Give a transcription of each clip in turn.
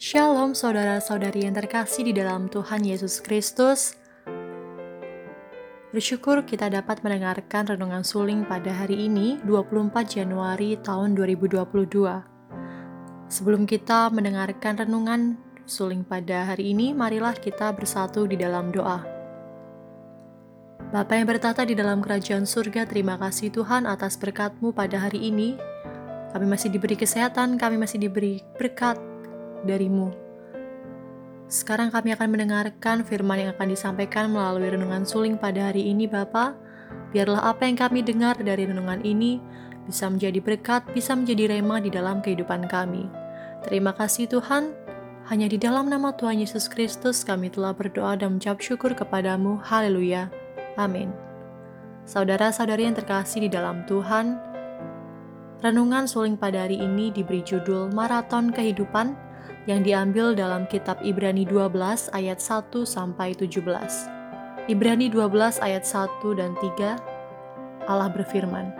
Shalom saudara-saudari yang terkasih di dalam Tuhan Yesus Kristus. Bersyukur kita dapat mendengarkan renungan suling pada hari ini 24 Januari tahun 2022. Sebelum kita mendengarkan renungan suling pada hari ini, marilah kita bersatu di dalam doa. Bapa yang bertata di dalam kerajaan surga, terima kasih Tuhan atas berkat-Mu pada hari ini. Kami masih diberi kesehatan, kami masih diberi berkat, darimu. Sekarang kami akan mendengarkan firman yang akan disampaikan melalui renungan suling pada hari ini Bapa. Biarlah apa yang kami dengar dari renungan ini bisa menjadi berkat, bisa menjadi rema di dalam kehidupan kami. Terima kasih Tuhan, hanya di dalam nama Tuhan Yesus Kristus kami telah berdoa dan mengucap syukur kepadamu. Haleluya. Amin. Saudara-saudari yang terkasih di dalam Tuhan, renungan suling pada hari ini diberi judul Maraton Kehidupan yang diambil dalam kitab Ibrani 12 ayat 1 sampai 17. Ibrani 12 ayat 1 dan 3 Allah berfirman,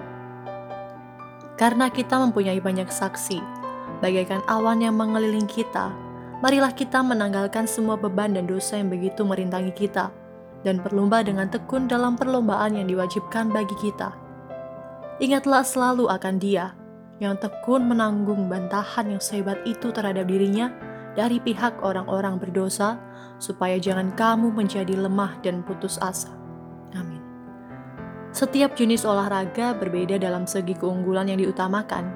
Karena kita mempunyai banyak saksi, bagaikan awan yang mengelilingi kita, marilah kita menanggalkan semua beban dan dosa yang begitu merintangi kita, dan berlomba dengan tekun dalam perlombaan yang diwajibkan bagi kita. Ingatlah selalu akan Dia yang tekun menanggung bantahan yang sehebat itu terhadap dirinya dari pihak orang-orang berdosa, supaya jangan kamu menjadi lemah dan putus asa. Amin. Setiap jenis olahraga berbeda dalam segi keunggulan yang diutamakan.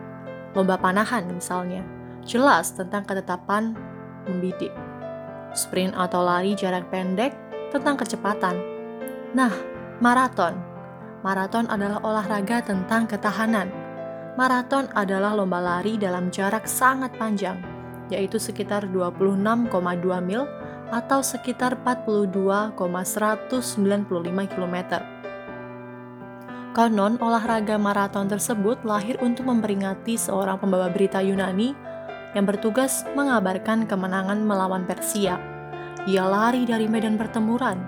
Lomba panahan misalnya, jelas tentang ketetapan membidik. Sprint atau lari jarak pendek tentang kecepatan. Nah, maraton. Maraton adalah olahraga tentang ketahanan Maraton adalah lomba lari dalam jarak sangat panjang, yaitu sekitar 26,2 mil atau sekitar 42,195 km. Konon, olahraga maraton tersebut lahir untuk memperingati seorang pembawa berita Yunani yang bertugas mengabarkan kemenangan melawan Persia. Ia lari dari medan pertempuran,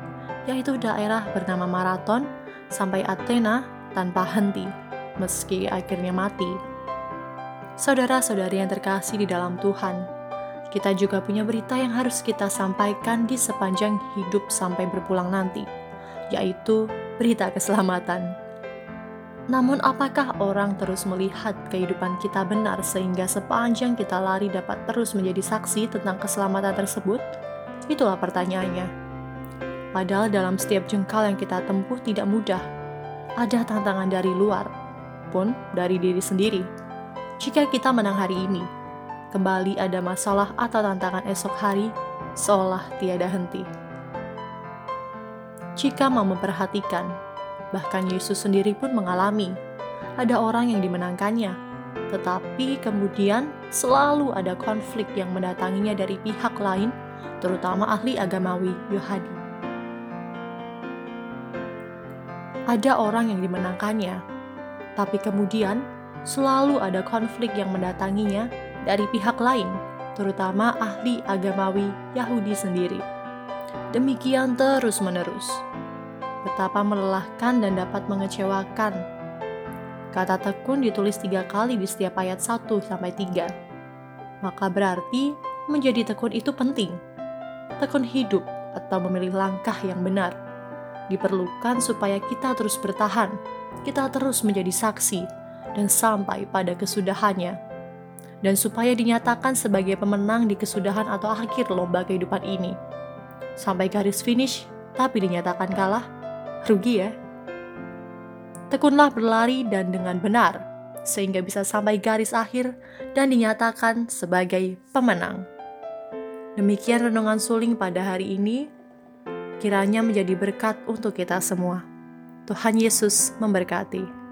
yaitu daerah bernama Maraton, sampai Athena tanpa henti meski akhirnya mati. Saudara-saudari yang terkasih di dalam Tuhan, kita juga punya berita yang harus kita sampaikan di sepanjang hidup sampai berpulang nanti, yaitu berita keselamatan. Namun, apakah orang terus melihat kehidupan kita benar sehingga sepanjang kita lari dapat terus menjadi saksi tentang keselamatan tersebut? Itulah pertanyaannya. Padahal, dalam setiap jengkal yang kita tempuh tidak mudah, ada tantangan dari luar, pun dari diri sendiri. Jika kita menang hari ini, kembali ada masalah atau tantangan esok hari seolah tiada henti. Jika mau memperhatikan, bahkan Yesus sendiri pun mengalami ada orang yang dimenangkannya, tetapi kemudian selalu ada konflik yang mendatanginya dari pihak lain, terutama ahli agamawi Yohadi. Ada orang yang dimenangkannya, tapi kemudian selalu ada konflik yang mendatanginya dari pihak lain, terutama ahli agamawi Yahudi sendiri. Demikian terus-menerus. Betapa melelahkan dan dapat mengecewakan. Kata tekun ditulis tiga kali di setiap ayat 1 sampai 3. Maka berarti menjadi tekun itu penting. Tekun hidup atau memilih langkah yang benar diperlukan supaya kita terus bertahan kita terus menjadi saksi dan sampai pada kesudahannya. Dan supaya dinyatakan sebagai pemenang di kesudahan atau akhir lomba kehidupan ini. Sampai garis finish, tapi dinyatakan kalah, rugi ya. Tekunlah berlari dan dengan benar, sehingga bisa sampai garis akhir dan dinyatakan sebagai pemenang. Demikian renungan suling pada hari ini, kiranya menjadi berkat untuk kita semua. Tuhan Yesus memberkati.